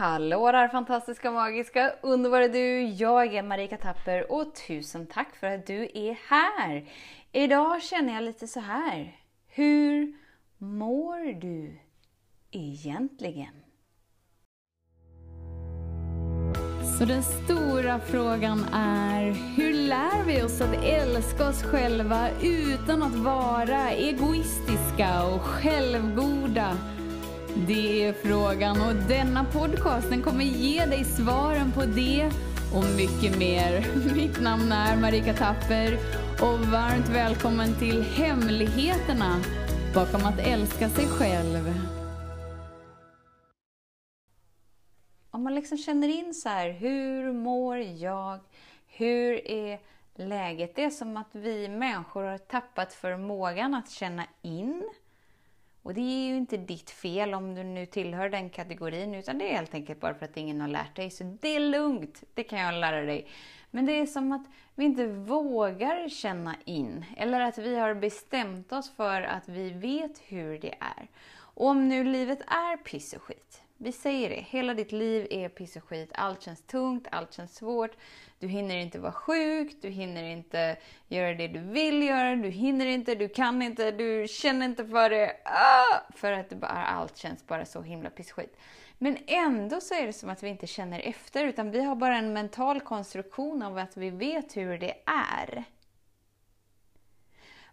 Hallå där fantastiska, magiska, underbara du! Jag är Marika Tapper och tusen tack för att du är här! Idag känner jag lite så här. Hur mår du egentligen? Så den stora frågan är, hur lär vi oss att älska oss själva utan att vara egoistiska och självgoda? Det är frågan och denna podcasten kommer ge dig svaren på det och mycket mer. Mitt namn är Marika Tapper och varmt välkommen till Hemligheterna bakom att älska sig själv. Om man liksom känner in så här, hur mår jag? Hur är läget? Det är som att vi människor har tappat förmågan att känna in och det är ju inte ditt fel om du nu tillhör den kategorin, utan det är helt enkelt bara för att ingen har lärt dig. Så det är lugnt, det kan jag lära dig. Men det är som att vi inte vågar känna in, eller att vi har bestämt oss för att vi vet hur det är. Och om nu livet är piss och skit, vi säger det, hela ditt liv är piss och skit, allt känns tungt, allt känns svårt, du hinner inte vara sjuk, du hinner inte göra det du vill göra, du hinner inte, du kan inte, du känner inte för det. Ah! För att det bara, allt känns bara så himla piss och skit. Men ändå så är det som att vi inte känner efter, utan vi har bara en mental konstruktion av att vi vet hur det är.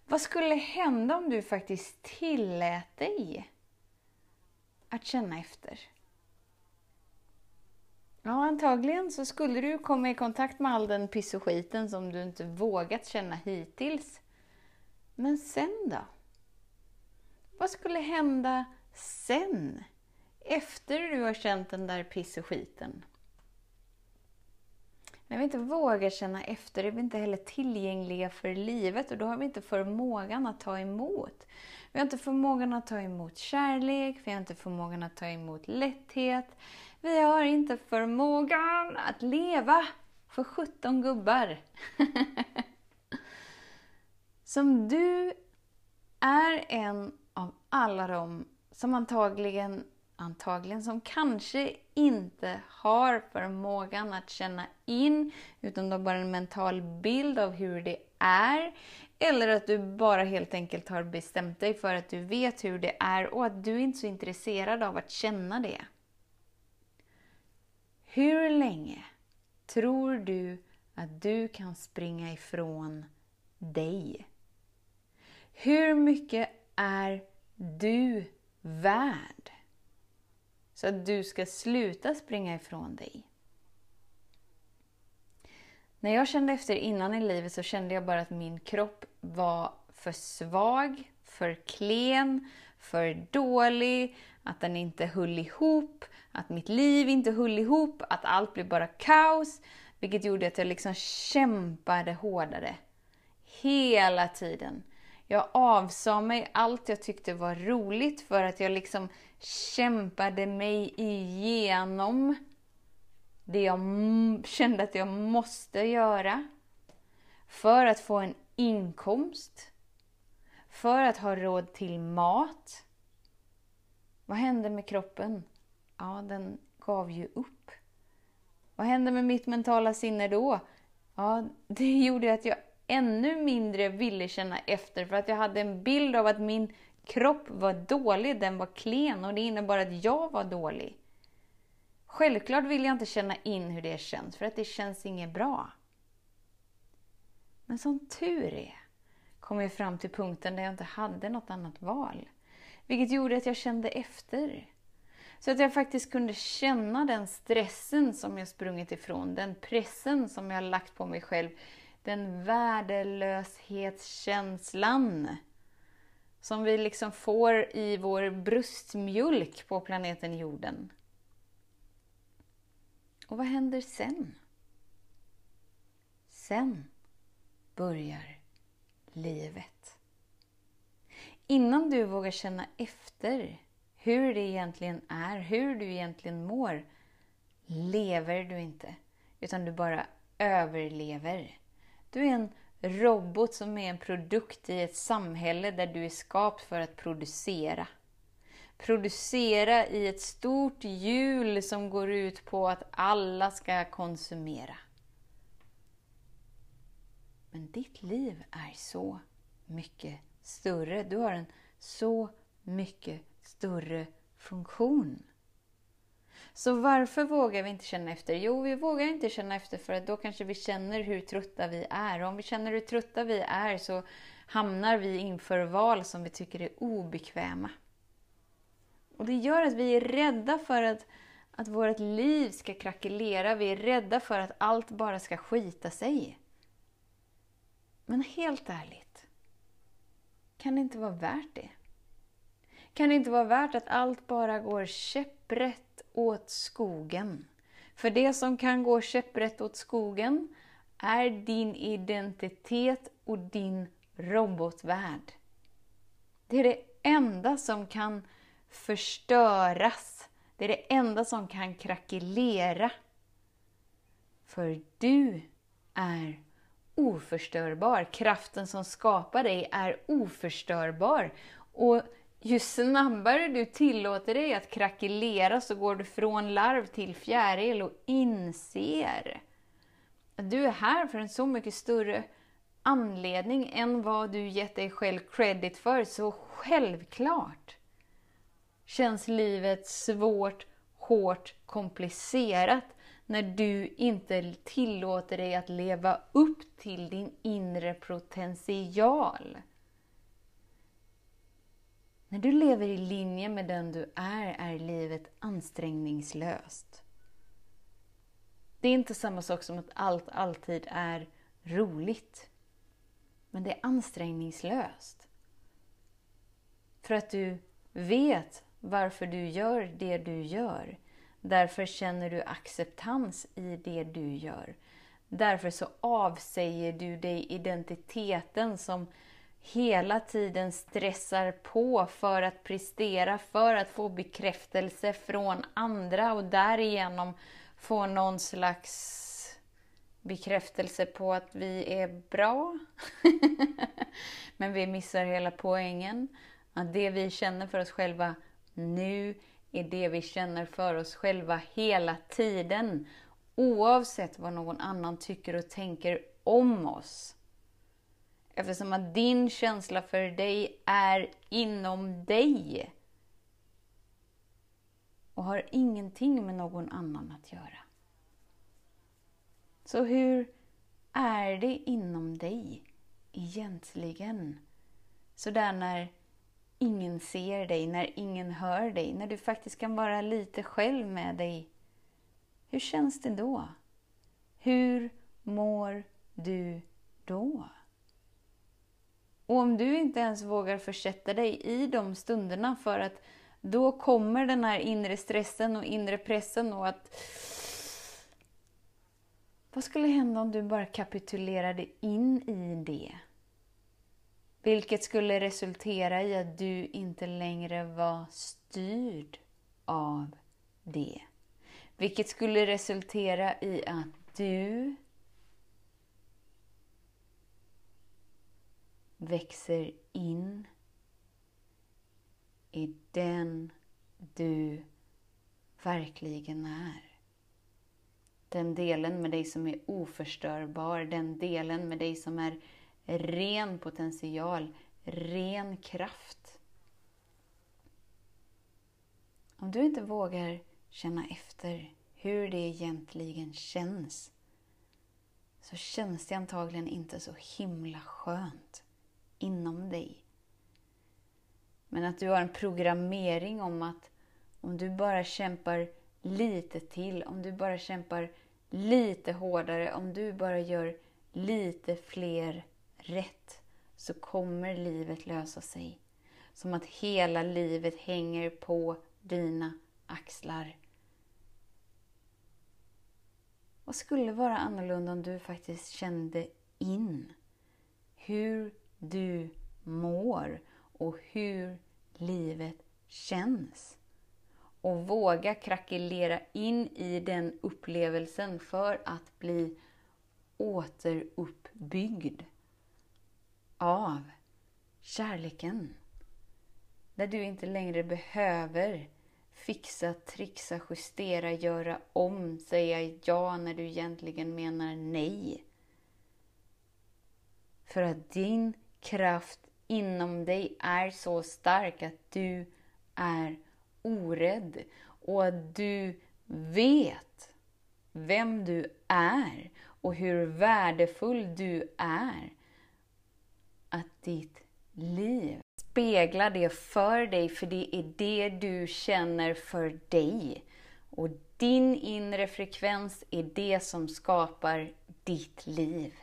Vad skulle hända om du faktiskt tillät dig att känna efter? Ja, antagligen så skulle du komma i kontakt med all den piss och skiten som du inte vågat känna hittills. Men sen då? Vad skulle hända sen? Efter du har känt den där piss och skiten? När vi inte vågar känna efter är vi inte heller tillgängliga för livet och då har vi inte förmågan att ta emot. Vi har inte förmågan att ta emot kärlek, vi har inte förmågan att ta emot lätthet, vi har inte förmågan att leva för 17 gubbar. som du är en av alla dem som antagligen, antagligen, som kanske inte har förmågan att känna in, utan du har bara en mental bild av hur det är. Eller att du bara helt enkelt har bestämt dig för att du vet hur det är och att du inte är så intresserad av att känna det. Hur länge tror du att du kan springa ifrån dig? Hur mycket är du värd? Så att du ska sluta springa ifrån dig. När jag kände efter innan i livet så kände jag bara att min kropp var för svag, för klen, för dålig, att den inte höll ihop, att mitt liv inte höll ihop, att allt blev bara kaos. Vilket gjorde att jag liksom kämpade hårdare. Hela tiden. Jag avsade mig allt jag tyckte var roligt för att jag liksom kämpade mig igenom det jag kände att jag måste göra. För att få en inkomst. För att ha råd till mat. Vad hände med kroppen? Ja, den gav ju upp. Vad hände med mitt mentala sinne då? Ja, det gjorde att jag ännu mindre ville känna efter för att jag hade en bild av att min kropp var dålig, den var klen och det innebar att jag var dålig. Självklart vill jag inte känna in hur det känns, för att det känns inget bra. Men som tur är kom jag fram till punkten där jag inte hade något annat val. Vilket gjorde att jag kände efter. Så att jag faktiskt kunde känna den stressen som jag sprungit ifrån, den pressen som jag lagt på mig själv, den värdelöshetskänslan som vi liksom får i vår bröstmjölk på planeten jorden. Och vad händer sen? Sen börjar livet. Innan du vågar känna efter hur det egentligen är, hur du egentligen mår, lever du inte. Utan du bara överlever. Du är en robot som är en produkt i ett samhälle där du är skapt för att producera. producera i ett stort hjul som går ut på att alla ska konsumera. Men ditt liv är så mycket större. Du har en så mycket större funktion. Så varför vågar vi inte känna efter? Jo, vi vågar inte känna efter för att då kanske vi känner hur trötta vi är. Och om vi känner hur trötta vi är så hamnar vi inför val som vi tycker är obekväma. Och det gör att vi är rädda för att, att vårt liv ska krackelera. Vi är rädda för att allt bara ska skita sig. Men helt ärligt, kan det inte vara värt det? Kan det inte vara värt att allt bara går käpprätt åt skogen? För det som kan gå käpprätt åt skogen är din identitet och din robotvärld. Det är det enda som kan förstöras. Det är det enda som kan krackelera. För du är oförstörbar. Kraften som skapar dig är oförstörbar. Och ju snabbare du tillåter dig att krackelera så går du från larv till fjäril och inser att du är här för en så mycket större anledning än vad du gett dig själv credit för. Så självklart känns livet svårt, hårt, komplicerat när du inte tillåter dig att leva upp till din inre potential. När du lever i linje med den du är, är livet ansträngningslöst. Det är inte samma sak som att allt alltid är roligt. Men det är ansträngningslöst. För att du vet varför du gör det du gör. Därför känner du acceptans i det du gör. Därför så avsäger du dig identiteten som hela tiden stressar på för att prestera, för att få bekräftelse från andra och därigenom få någon slags bekräftelse på att vi är bra. Men vi missar hela poängen. Att det vi känner för oss själva nu är det vi känner för oss själva hela tiden. Oavsett vad någon annan tycker och tänker om oss. Eftersom att din känsla för dig är inom dig. Och har ingenting med någon annan att göra. Så hur är det inom dig egentligen? Sådär när ingen ser dig, när ingen hör dig, när du faktiskt kan vara lite själv med dig. Hur känns det då? Hur mår du då? Och om du inte ens vågar försätta dig i de stunderna för att då kommer den här inre stressen och inre pressen och att vad skulle hända om du bara kapitulerade in i det? Vilket skulle resultera i att du inte längre var styrd av det. Vilket skulle resultera i att du växer in i den du verkligen är. Den delen med dig som är oförstörbar, den delen med dig som är ren potential, ren kraft. Om du inte vågar känna efter hur det egentligen känns så känns det antagligen inte så himla skönt inom dig. Men att du har en programmering om att om du bara kämpar lite till, om du bara kämpar lite hårdare, om du bara gör lite fler rätt så kommer livet lösa sig. Som att hela livet hänger på dina axlar. Vad skulle vara annorlunda om du faktiskt kände in hur du mår och hur livet känns? Och våga krackelera in i den upplevelsen för att bli återuppbyggd av kärleken. Där du inte längre behöver fixa, trixa, justera, göra om, säga ja när du egentligen menar nej. För att din kraft inom dig är så stark att du är orädd och att du vet vem du är och hur värdefull du är. Att ditt liv speglar det för dig, för det är det du känner för dig. Och din inre frekvens är det som skapar ditt liv.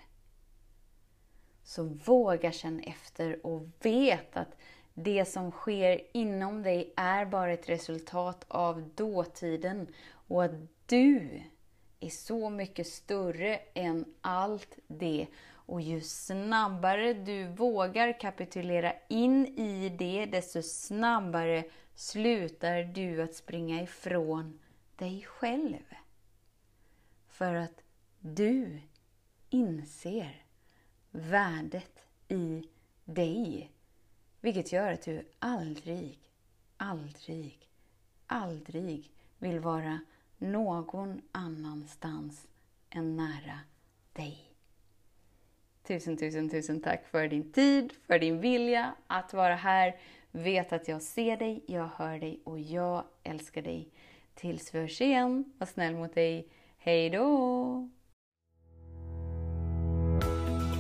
Så våga känna efter och vet att det som sker inom dig är bara ett resultat av dåtiden och att du är så mycket större än allt det. Och ju snabbare du vågar kapitulera in i det, desto snabbare slutar du att springa ifrån dig själv. För att du inser värdet i dig. Vilket gör att du aldrig, aldrig, aldrig vill vara någon annanstans än nära dig. Tusen, tusen, tusen tack för din tid, för din vilja att vara här. Vet att jag ser dig, jag hör dig och jag älskar dig. Tills vi hörs igen, var snäll mot dig. Hej då!